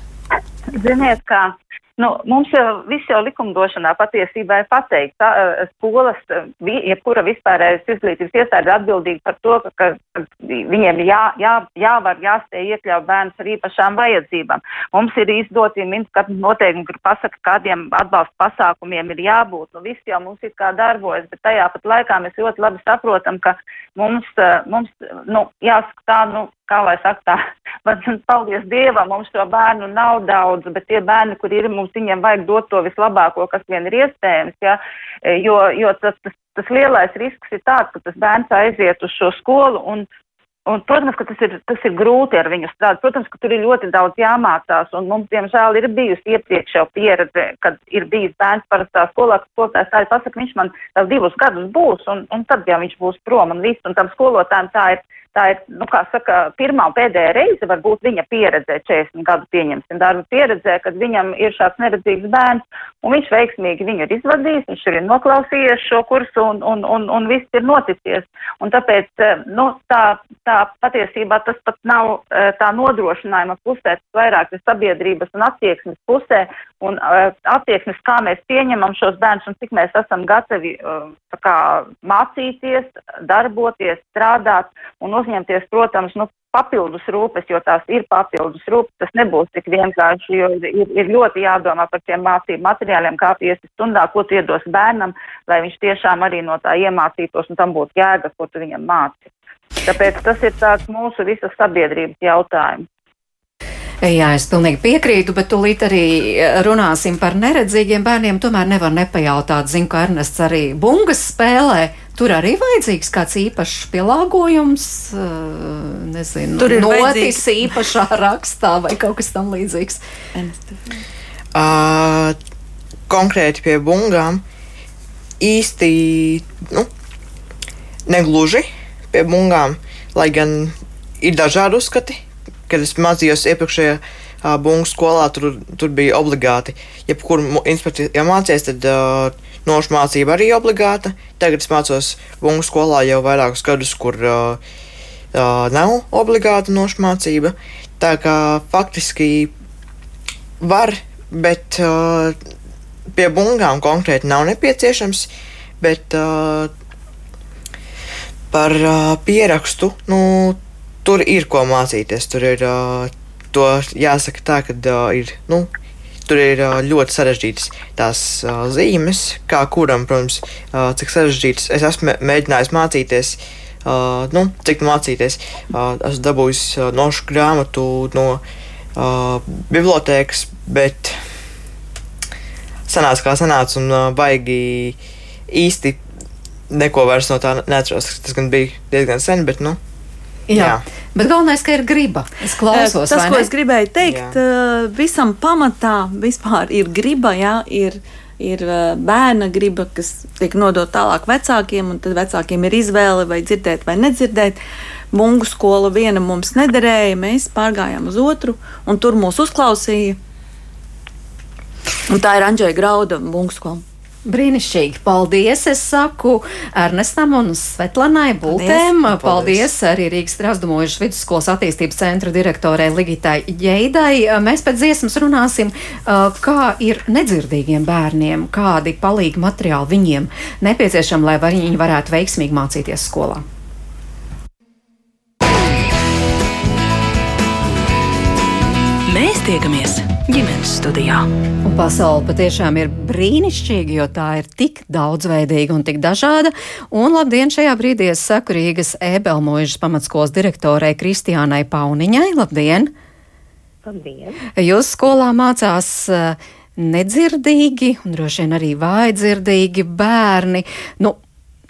Ziniet, kā Nu, mums jau viss jau likumdošanā patiesībā ir pateikts. Tā, eh, skolas, eh, jebkura vispārējais izglītības iestāde atbildīga par to, ka, ka viņiem jā, jā, jāvar jāspēj iekļaut bērnus ar īpašām vajadzībām. Mums ir izdoti minskatu noteikumi, kur pasaka, kādiem atbalsta pasākumiem ir jābūt. Nu, viss jau mums ir kā darbojas, bet tajā pat laikā mēs ļoti labi saprotam, ka mums, eh, mums nu, jāsaka tā, nu, kā lai saka tā, bet, paldies Dievam, mums to bērnu nav daudz, bet tie bērni, kur ir, mums viņiem vajag dot to vislabāko, kas vien ir iespējams, ja, jo, jo tas, tas, tas lielais risks ir tāds, ka tas bērns aiziet uz šo skolu un, Un, protams, ka tas ir, tas ir grūti ar viņu strādāt. Protams, ka tur ir ļoti daudz jāmācās, un mums, diemžēl, ir bijusi iepriekš jau pieredze, kad ir bijis bērns parastā skolā, ka skolotājs tā ir pasaka, viņš man vēl divus gadus būs, un, un tad jau viņš būs prom, un viss, un tam skolotājiem tā ir tā ir, nu, kā saka, pirmā un pēdējā reize varbūt viņa pieredzē, 40 gadu pieņemsim darbu pieredzē, kad viņam ir šāds neredzīgs bērns, un viņš veiksmīgi viņu ir izvadījis, viņš ir noklausījies šo kursu, un, un, un, un viss ir noticies. Un tāpēc, eh, nu, tā, tā patiesībā tas pat nav eh, tā nodrošinājuma pusē, tas vairāk ir sabiedrības un attieksmes pusē, un uh, attieksmes, kā mēs pieņemam šos bērnus un cik mēs esam gatavi uh, kā, mācīties, darboties, strādāt un uzņemties, protams, nu, papildus rūpes, jo tās ir papildus rūpes. Tas nebūs tik vienkārši, jo ir, ir ļoti jādomā par tiem mācību materiāliem, kā piesti stundā, ko tu iedos bērnam, lai viņš tiešām arī no tā iemācītos un tam būtu jēga, ko tu viņam māci. Tāpēc tas ir tāds mūsu visas sabiedrības jautājums. Jā, es pilnīgi piekrītu, bet tūlīt arī eh, runāsim par neredzīgiem bērniem. Tomēr nevar nepajautāt, zinu, ka Ernests arī bungas spēlē. Tur arī vajadzīgs kāds īpašs pielāgojums, nezinu, Tur ir notis vajadzīgs. īpašā rakstā vai kaut kas tam līdzīgs. Uh, konkrēti pie bungām īsti nu, negluži pie bungām, lai gan ir dažādi uzskati. Kad es mācījos iepriekšējā uh, bungu skolā, tur, tur bija obligāti. Jebkuru inspekciju ja mācījies, tad uh, nošu mācība arī obligāta. Tagad es mācos bungu skolā jau vairākus gadus, kur uh, uh, nav obligāta nošu mācība. Tā kā faktiski var, bet uh, pie bungām konkrēti nav nepieciešams. Bet uh, par uh, pierakstu, nu, tur ir ko mācīties. Tur ir uh, to jāsaka tā, ka uh, ir. Nu, Tur ir uh, ļoti sarežģītas tās uh, zīmes, kā kuram, protams, uh, cik sarežģītas. Es esmu mē- mēģinājis mācīties, uh, nu, cik mācīties. Uh, esmu dabūjis uh, nošu grāmatu no uh, bibliotēkas, bet sanāca kā sanāca un uh, baigi īsti neko vairs no tā neatceros. Tas gan bija diezgan sen, bet nu. Jā. Jā. Bet galvenais, ka ir griba. Es klausos, Tas, vai ko es gribēju teikt, uh, visam pamatā vispār ir griba, jā, ir, ir uh, bērna griba, kas tiek nodota tālāk vecākiem, un tad vecākiem ir izvēle vai dzirdēt vai nedzirdēt. Bungu skola viena mums nederēja, mēs pārgājām uz otru, un tur mūs uzklausīja. Un tā ir Anģēla Grauda bungu skola. Brīnišķīgi. Paldies, es saku Ernestam un Svetlanai Bultēm. Paldies, Paldies arī Rīgas Strasdumojušas vidusskolas attīstības centra direktorai Ligitai Ģeidai. Mēs pēc dziesmas runāsim, kā ir nedzirdīgiem bērniem, kādi palīgi materiāli viņiem nepieciešami, lai viņi varētu veiksmīgi mācīties skolā. Mēs tiekamies ģimenes studijā. Un pasaule patiešām ir brīnišķīga, jo tā ir tik daudzveidīga un tik dažāda. Un labdien, šajā brīdī es saku Rīgas Ebelmožas pamatskolas direktorai Kristiānai Pauniņai. Labdien! Labdien! Jūs skolā mācās eh, nedzirdīgi un droši vien arī vājdzirdīgi bērni. Nu,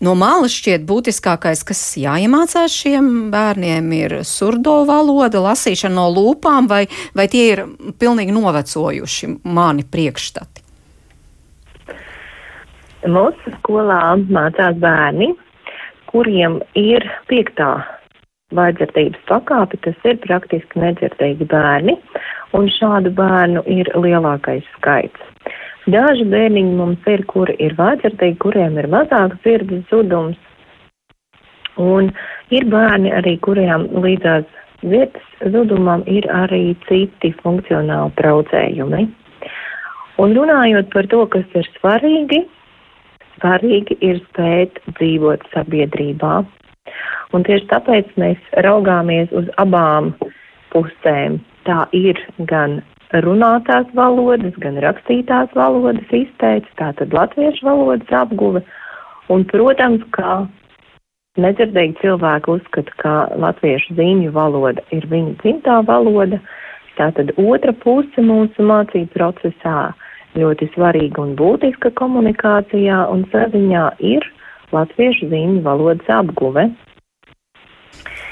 no malas šķiet būtiskākais, kas jāiemācās šiem bērniem, ir surdo valoda, lasīšana no lūpām, vai, vai tie ir pilnīgi novecojuši mani priekšstati. Mūsu skolā mācās bērni, kuriem ir piektā vājdzirdības pakāpe, tas ir praktiski nedzirdīgi bērni, un šādu bērnu ir lielākais skaits. Daži bērniņi mums ir, kuri ir vājdzirdīgi, kuriem ir mazāks dzirdes zudums, un ir bērni arī, kuriem līdzās dzirdes zudumam ir arī citi funkcionāli traucējumi. Un runājot par to, kas ir svarīgi, svarīgi ir spēt dzīvot sabiedrībā. Un tieši tāpēc mēs raugāmies uz abām pusēm. Tā ir gan runātās valodas, gan rakstītās valodas izteicis, tātad latviešu valodas apguve. Un, protams, ka nedzirdīgi cilvēki uzskata, ka latviešu zīmju valoda ir viņa dzimtā valoda. Tātad otra puse mūsu mācību procesā ļoti svarīga un būtiska komunikācijā un saziņā ir latviešu zīmju valodas apguve.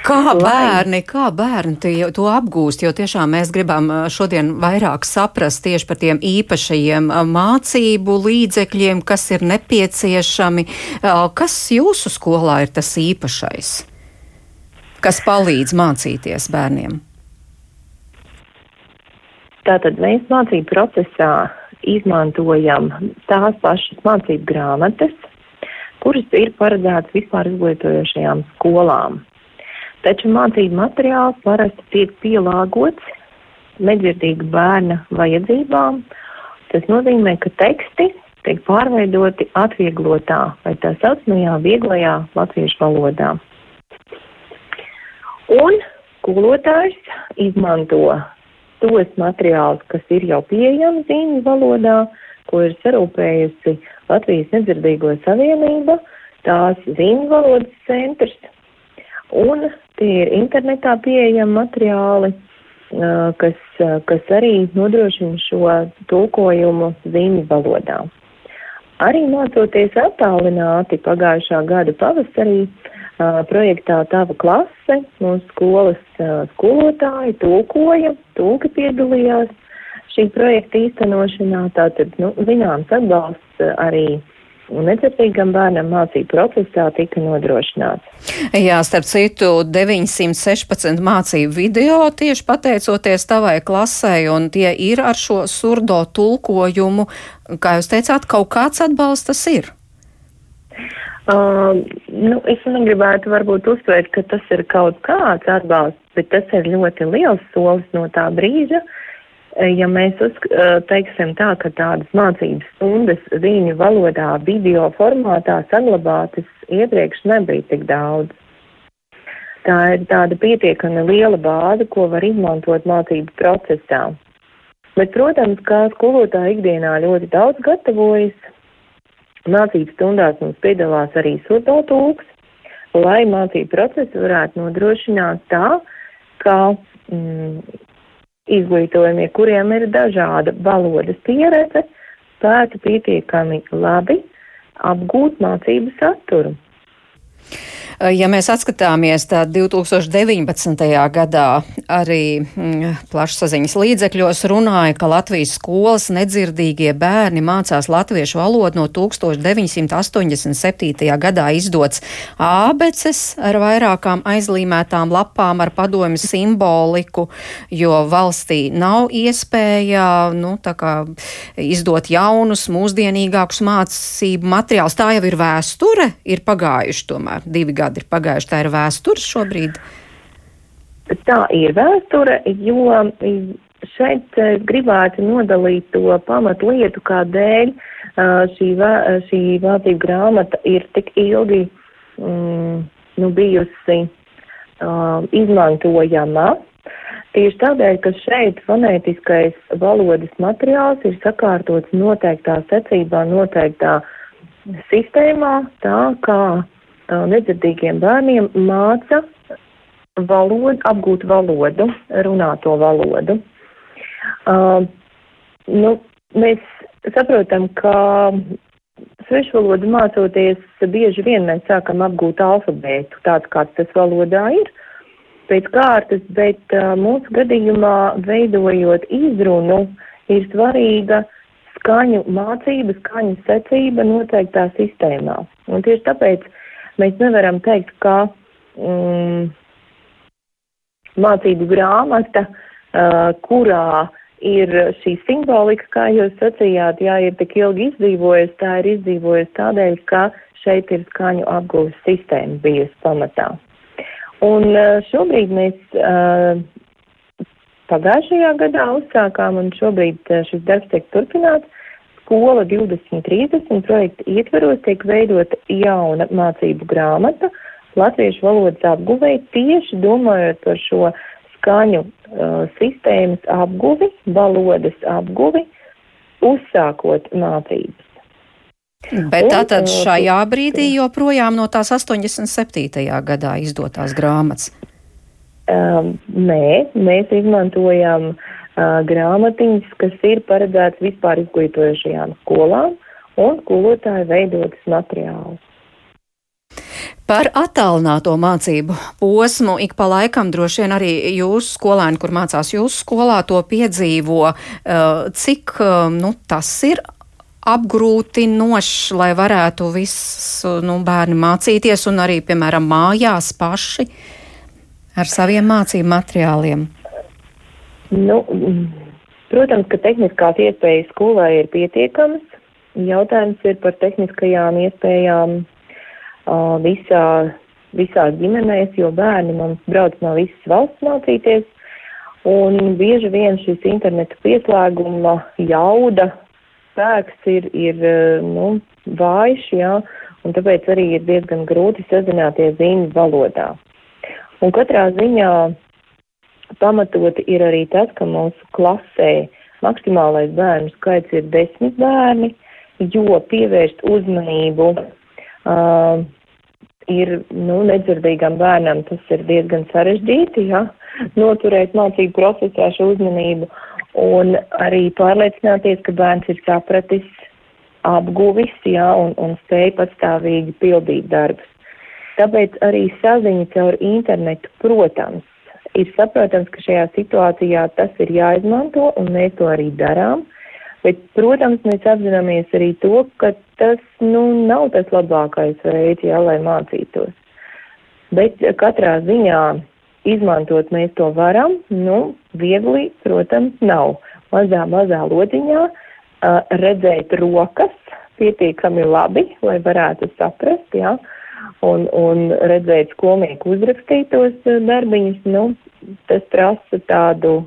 Kā bērni, kā bērni tie- to apgūst, jo tiešām mēs gribam ā, šodien vairāk saprast tieši par tiem īpašajiem ā, mācību līdzekļiem, kas ir nepieciešami. Ā, Kas jūsu skolā ir tas īpašais, kas palīdz mācīties bērniem? Tātad mēs mācību procesā izmantojam tās pašas mācību grāmatas, kuras ir paredzētas vispār izglītojošajām skolām. Taču mācību materiāls parasti tiek pielāgots nedzirdīga bērna vajadzībām. Tas nozīmē, ka teksti tiek pārveidoti atvieglotā vai tā saucamajā vieglajā latviešu valodā. Un skolotājs izmanto tos materiālus, kas ir jau pieejami zīmju valodā, ko ir sarūpējusi Latvijas nedzirdīgo savienība, tās zīmju valodas centrs, un tie ir internetā pieejami materiāli, kas, kas arī nodrošina šo tulkojumu zīmju valodā. Arī mācoties attālināti pagājušā gada pavasarī, uh, projektā Tava klase, mūsu skolas uh, skolotāji tulkoja, tulki piedalījās šī projekta īstenošanā, tātad, nu, zināms atbalsts arī un necietīgam bērnam mācību procesā tika nodrošināts. Jā, starp citu, 916 mācību video tieši pateicoties tavai klasē, un tie ir ar šo surdo tulkojumu. Kā jūs teicāt, kaut kāds atbalsts tas ir? Uh, nu, es negribētu varbūt uzsvērt, ka tas ir kaut kāds atbalsts, bet tas ir ļoti liels solis no tā brīža, uh, ja mēs uz, eh, teiksim tā, ka tādas mācības stundas viņu valodā video formātā saglabātas iepriekš nebija tik daudz. Tā ir tāda pietiekami liela bāze, ko var izmantot mācību procesā. Bet, protams, kā skolotāja ikdienā ļoti daudz gatavojas, mācību stundās mums piedalās arī surdotūks, lai mācību procesu varētu nodrošināt tā, ka mm, izglītojumie, kuriem ir dažāda valodas pieredze, spētu pietiekami labi apgūt mācību saturu. Ja mēs atskatāmies, tad 2019. gadā arī mm, plašsaziņas līdzekļos runāja, ka Latvijas skolas nedzirdīgie bērni mācās latviešu valodu no 1987. gadā izdots ābeces ar vairākām aizlīmētām lapām ar padomju simboliku, jo valstī nav iespēja nu, izdot jaunus, mūsdienīgākus mācību materiālus. Tā jau ir vēsture, ir pagājuši tomēr divi gadi gadi ir pagājuši. Tā ir vēsture šobrīd. Tā ir vēsture, jo šeit gribētu nodalīt to pamatlietu, kādēļ šī, šī vācību grāmata ir tik ilgi mm, nu, bijusi uh, izmantojama. Tieši tādēļ, ka šeit fonētiskais valodas materiāls ir sakārtots noteiktā secībā, noteiktā sistēmā, tā kā nedzirdīgiem bērniem māca valodu, apgūt valodu, runāto valodu. Uh, nu, mēs saprotam, ka svešvalodu mācoties, bieži vien mēs sākam apgūt alfabētu, tāds kāds tas valodā ir, pēc kārtas, bet uh, mūsu gadījumā veidojot izrunu ir svarīga skaņu mācība, skaņu secība noteiktā sistēmā. Un tieši tāpēc uh, Mēs nevaram teikt, ka mm, mācību grāmata, uh, kurā ir šī simbolika, kā jūs sacījāt, jā, ir tik ilgi izdzīvojusi, tā ir izdzīvojusi tādēļ, ka šeit ir skaņu apgūves sistēma bijusi pamatā. Un uh, šobrīd mēs uh, pagājušajā gadā uzsākām, un šobrīd uh, šis darbs tiek turpināts, Skola 2030 projekta ietveros tiek veidota jauna mācību grāmata latviešu valodas apguvēji tieši domājot par šo skaņu uh, sistēmas apguvi, valodas apguvi, uzsākot mācības. Bet tātad šajā brīdī joprojām no tās 87. gadā izdotās grāmatas. Um, nē, mēs izmantojam uh, grāmatiņas, kas ir paredzētas vispār izglītojušajām skolām un skolotāju veidotas materiālus. Par attālināto mācību posmu ik pa laikam droši vien arī jūsu skolēni, kur mācās jūsu skolā, to piedzīvo. Cik nu, tas ir apgrūtinošs, lai varētu visu nu, bērni mācīties un arī, piemēram, mājās paši ar saviem mācību materiāliem? Nu, protams, ka tehniskās iespējas skolai ir pietiekamas. Jautājums ir par tehniskajām iespējām uh, visā, visās ģimenēs, jo bērni mums brauc no visas valsts mācīties. Un bieži vien šis interneta pieslēguma jauda spēks ir, ir nu, vājš, jā, un tāpēc arī ir diezgan grūti sazināties zīmju valodā. Un katrā ziņā pamatoti ir arī tas, ka mūsu klasē maksimālais bērnu skaits ir desmit bērni, jo pievērst uzmanību uh, ir, nu, nedzirdīgam bērnam tas ir diezgan sarežģīti, ja, noturēt mācību procesā šo uzmanību un arī pārliecināties, ka bērns ir sapratis apguvis, jā, un, un spēja patstāvīgi pildīt darbus. Tāpēc arī saziņa caur internetu, protams, ir saprotams, ka šajā situācijā tas ir jāizmanto, un mēs to arī darām. Bet, protams, mēs apzināmies arī to, ka tas nu, nav tas labākais veids, jā, lai mācītos. Bet katrā ziņā izmantot mēs to varam, nu, viegli, protams, nav. Mazā, mazā lodziņā uh, redzēt rokas pietiekami labi, lai varētu saprast, jā, un, un redzēt skolnieku uzrakstītos darbiņus, nu, tas prasa tādu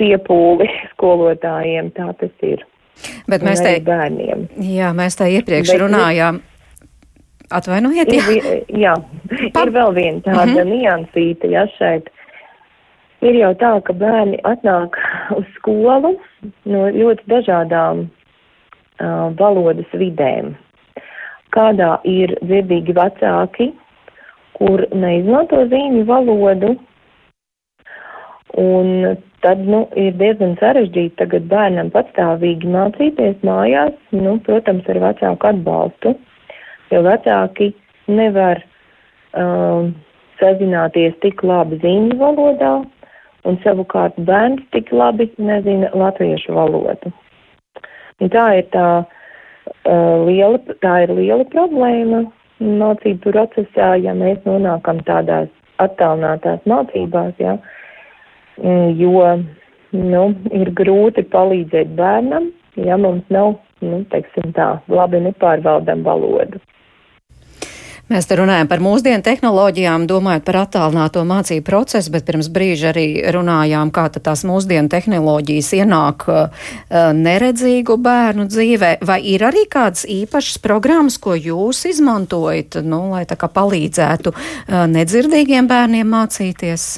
piepūli skolotājiem, tā tas ir. Bet mēs te, bērniem. Jā, mēs tā iepriekš Bet, runājām. Atvainojiet, jā. Ir, jā, Par... ir vēl viena tāda mm -hmm. niansīta, ja šeit. Ir jau tā, ka bērni atnāk uz skolu no ļoti dažādām uh, valodas vidēm. Kādā ir dzirdīgi vecāki, kur neizmanto zīmju valodu, un tad, nu, ir diezgan sarežģīti tagad bērnam patstāvīgi mācīties mājās, nu, protams, ar vecāku atbalstu, jo vecāki nevar um, sazināties tik labi zīmju valodā, un savukārt bērns tik labi nezina latviešu valodu. Un tā ir tā, uh, liela, tā ir liela problēma mācību procesā, ja mēs nonākam tādās attālinātās mācībās. Ja, Mm, jo nu, ir grūti palīdzēt bērnam, ja mums nav, nu, teiksim tā, labi nepārvaldam valodu. Mēs te runājam par mūsdienu tehnoloģijām, domājot par attālināto mācību procesu, bet pirms brīža arī runājām, kā tās mūsdienu tehnoloģijas ienāk uh, neredzīgu bērnu dzīvē. Vai ir arī kādas īpašas programmas, ko jūs izmantojat, nu, lai tā kā palīdzētu uh, nedzirdīgiem bērniem mācīties?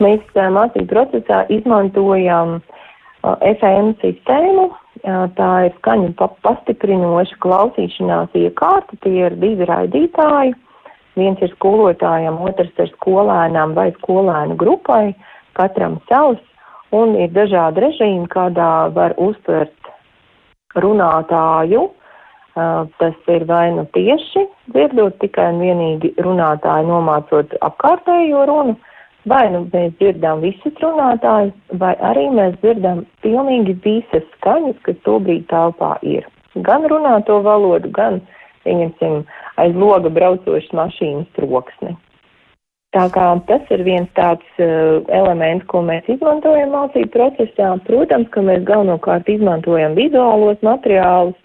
Mēs mācību procesā izmantojam FM sistēmu. Tā ir skaņu pastiprinoša klausīšanās iekārta. Tie ir divi raidītāji. Viens ir skolotājam, otrs ir skolēnām vai skolēnu grupai. Katram savs. Un ir dažādi režīmi, kādā var uztvert runātāju. Tas ir vai nu tieši dzirdot tikai un vienīgi runātāju nomācot apkārtējo runu, Vai nu mēs dzirdam visus runātājus, vai arī mēs dzirdam pilnīgi visas skaņas, kas tobrīd telpā ir. Gan runāto valodu, gan, pieņemsim, aiz loga braucošas mašīnas troksni. Tā kā tas ir viens tāds uh, elements, ko mēs izmantojam mācību procesā. Protams, ka mēs galvenokārt izmantojam vizuālos materiālus.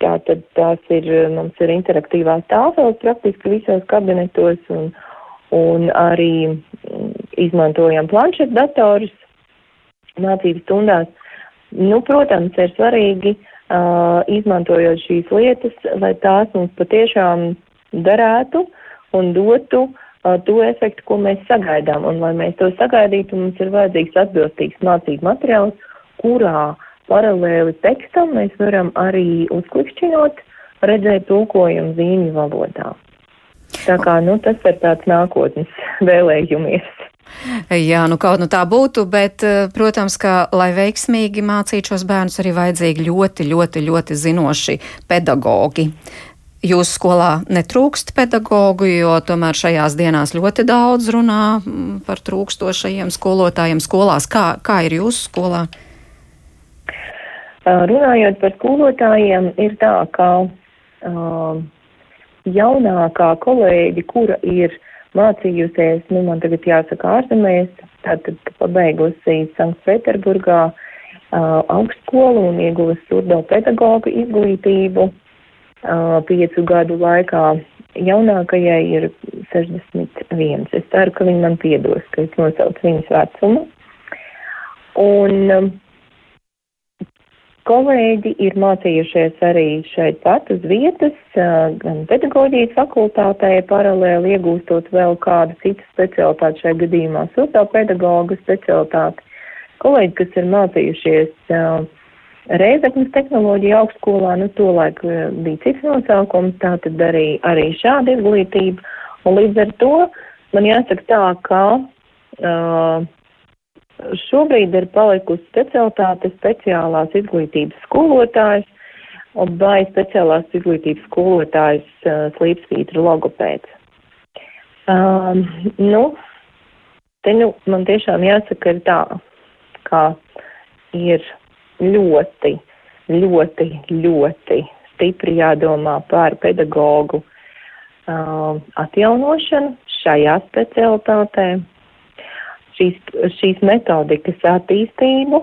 Tātad tās ir, mums ir interaktīvās tāfeles praktiski visos kabinetos un, un arī izmantojam planšetdatorus mācību stundās. Nu, protams, ir svarīgi, uh, izmantojot šīs lietas, lai tās mums patiešām darētu un dotu uh, to efektu, ko mēs sagaidām. Un, lai mēs to sagaidītu, mums ir vajadzīgs atbilstīgs mācību materiāls, kurā paralēli tekstam mēs varam arī uzklikšķinot, redzēt tulkojumu zīmju valodā. Tā kā, nu, tas ir tāds nākotnes vēlējumies. Jā, nu kaut nu tā būtu, bet, eh, protams, ka, lai veiksmīgi mācītu šos bērnus, arī vajadzīgi ļoti, ļoti, ļoti zinoši pedagogi. Jūsu skolā netrūkst pedagogu, jo tomēr šajās dienās ļoti daudz runā mm, par trūkstošajiem skolotājiem skolās. Kā, kā ir jūsu skolā? Runājot par skolotājiem, ir tā, ka uh, jaunākā kolēģi, kura ir mācījusies, nu man tagad jāsaka ārzemēs, tātad pabeigusi Sanktpēterburgā uh, augstskolu un ieguvusi surdo pedagogu izglītību uh, piecu gadu laikā. Jaunākajai ir 61. Es ceru, ka viņi man piedos, ka es nosaucu viņas vecumu. Un um, Kolēģi ir mācījušies arī šeit pat uz vietas, gan pedagoģijas fakultātē, paralēli iegūstot vēl kādu citu specialitāti, šajā gadījumā sociālpedagoga specialitāti. Kolēģi, kas ir mācījušies Reizeknas tehnoloģija augstskolā, nu tolaik bija cits nosaukums, tā tad arī, arī šāda izglītība. Un līdz ar to man jāsaka tā, ka uh, šobrīd ir palikusi specialitāte speciālās izglītības skolotājs vai speciālās izglītības skolotājs slīpsvītra logopēds. Um, nu, te nu man tiešām jāsaka ir tā, ka ir ļoti, ļoti, ļoti stipri jādomā par pedagogu uh, atjaunošanu šajā specialitātē, šīs, šīs metodikas attīstību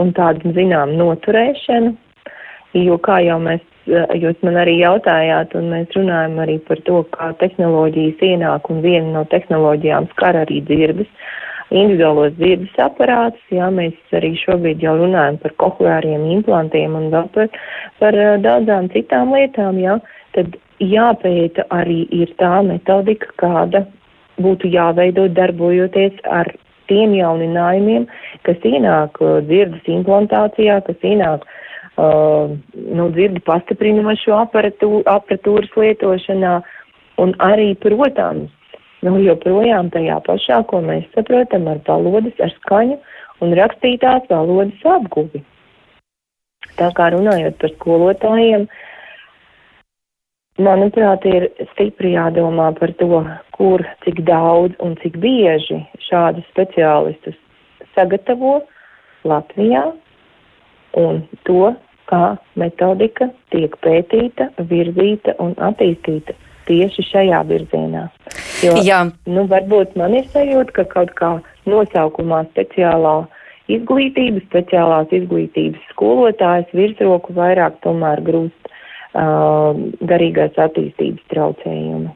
un tādu, zinām, noturēšanu, jo kā jau mēs, jūs man arī jautājāt, un mēs runājam arī par to, kā tehnoloģijas ienāk, un viena no tehnoloģijām skar arī dzirdes, individuālos dzirdes aparātus, jā, mēs arī šobrīd jau runājam par kohleāriem implantiem un vēl par, par daudzām citām lietām, jā, tad jāpēta arī ir tā metodika, kāda būtu jāveido darbojoties ar tiem jauninājumiem, kas ienāk uh, dzirdes implantācijā, kas ienāk uh, nu, dzirdi pastiprinošo aparatū, aparatūras lietošanā un arī, protams, nu, joprojām tajā pašā, ko mēs saprotam ar valodas, ar skaņu un rakstītās valodas apguvi. Tā kā runājot par skolotājiem, uh, Manuprāt, ir stipri jādomā par to, kur, cik daudz un cik bieži šādus speciālistus sagatavo Latvijā un to, kā metodika tiek pētīta, virzīta un attīstīta tieši šajā virzienā. Jo, Jā. nu, varbūt man ir sajūta, ka kaut kā nosaukumā speciālā izglītība, speciālās izglītības skolotājs virsroku vairāk tomēr grūst garīgās attīstības traucējumi.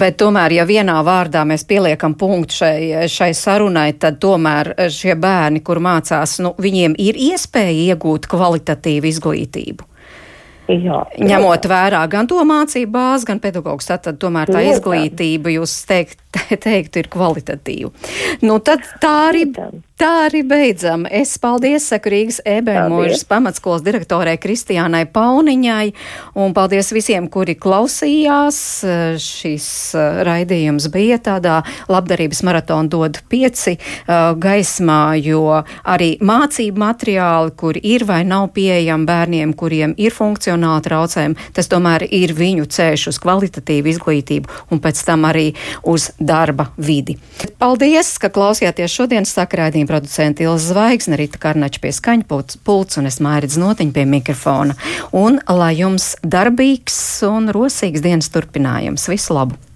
Bet tomēr, ja vienā vārdā mēs pieliekam punktu šai, šai sarunai, tad tomēr šie bērni, kur mācās, nu, viņiem ir iespēja iegūt kvalitatīvu izglītību. Jā, Ņemot vērā gan to mācību bāzi, gan pedagogus, tad, tad tomēr tā izglītība, jūs teikt, teikt, ir kvalitatīva. Nu, tad tā arī, tā arī beidzam. Es paldies, saku Rīgas Ebermožas pamatskolas direktorai Kristiānai Pauniņai, un paldies visiem, kuri klausījās. Šis uh, raidījums bija tādā labdarības maratona dod pieci uh, gaismā, jo arī mācību materiāli, kur ir vai nav pieejami bērniem, kuriem ir funkcionāli, traucējumi, tas tomēr ir viņu ceļš uz kvalitatīvu izglītību un pēc tam arī uz darba vidi. Paldies, ka klausījāties šodienas sakrādījuma producenta Ilza Zvaigzne, Rita Karnača pie skaņa pults un es mairidz notiņu pie mikrofona. Un lai jums darbīgs un rosīgs dienas turpinājums. Visu labu!